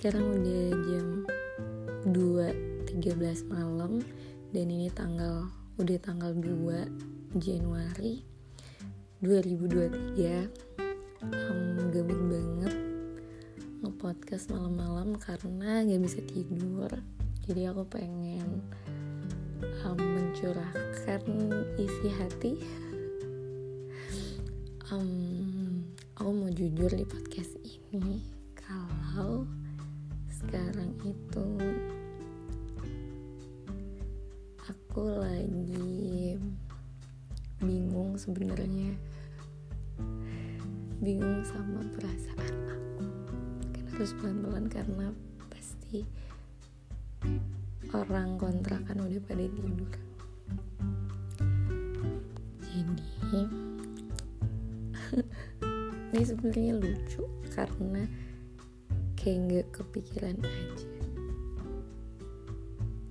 sekarang udah jam 2.13 malam dan ini tanggal udah tanggal 2 Januari 2023 um, gabut banget nge-podcast malam-malam karena gak bisa tidur. Jadi aku pengen um, mencurahkan isi hati. Um, aku mau jujur di podcast ini kalau sekarang itu aku lagi bingung sebenarnya. Bingung sama perasaan aku. Kan harus pelan-pelan karena pasti orang kontrakan udah pada tidur. Jadi ini sebenarnya lucu karena kayak nggak kepikiran aja.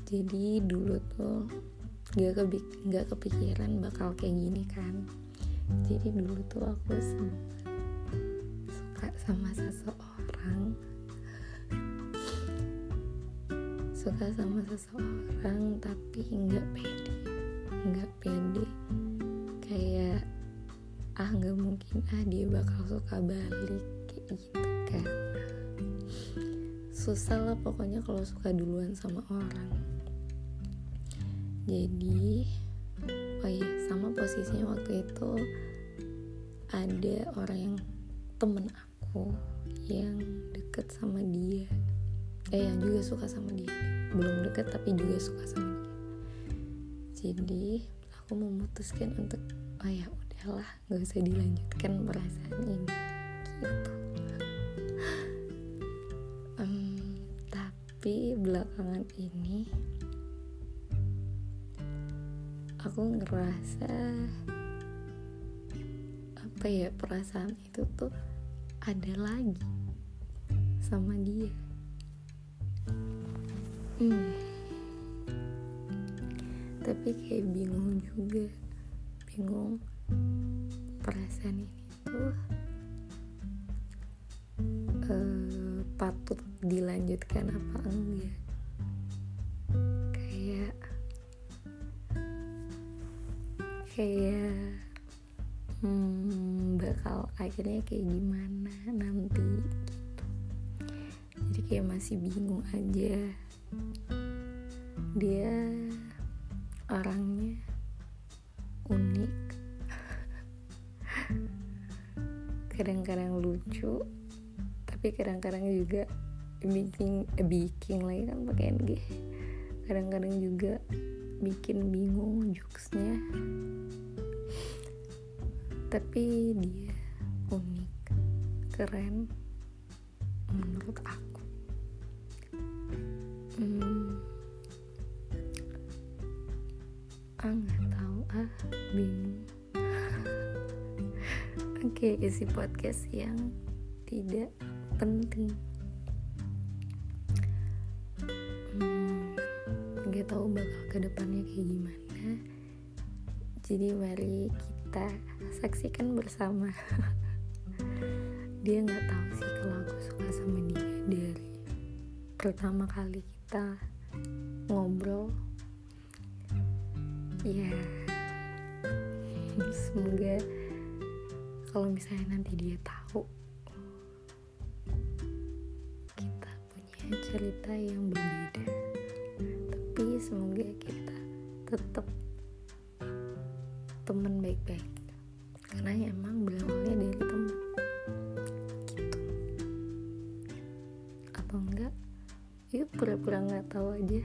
Jadi dulu tuh nggak kepik nggak kepikiran bakal kayak gini kan. Jadi dulu tuh aku suka sama seseorang. Suka sama seseorang tapi nggak pede. Nggak pede. Kayak ah nggak mungkin ah dia bakal suka balik kayak gitu kan susah lah pokoknya kalau suka duluan sama orang. Jadi oh iya sama posisinya waktu itu ada orang yang temen aku yang deket sama dia. Eh yang juga suka sama dia. Belum deket tapi juga suka sama dia. Jadi aku memutuskan untuk oh ya udahlah nggak usah dilanjutkan perasaan ini. Gitu tapi belakangan ini aku ngerasa apa ya perasaan itu tuh ada lagi sama dia hmm. tapi kayak bingung juga bingung perasaan ini tuh dilanjutkan apa enggak. Kayak kayak hmm, bakal akhirnya kayak gimana nanti gitu. Jadi kayak masih bingung aja. Dia orangnya unik. Kadang-kadang lucu tapi kadang-kadang juga bikin eh, bikin lagi kan pakai NG kadang-kadang juga bikin bingung jokesnya. Tapi dia unik keren menurut aku. Hmm, ah nggak tahu. Ah bingung. Oke okay, isi podcast yang tidak penting nggak tahu bakal ke depannya kayak gimana. Jadi mari kita saksikan bersama. Dia nggak tahu sih kalau aku suka sama dia dari pertama kali kita ngobrol. Ya semoga kalau misalnya nanti dia tahu kita punya cerita yang berbeda tapi semoga kita tetap temen baik-baik. Karena emang berawalnya dari temen gitu. Atau enggak? Yuk pura-pura nggak tahu aja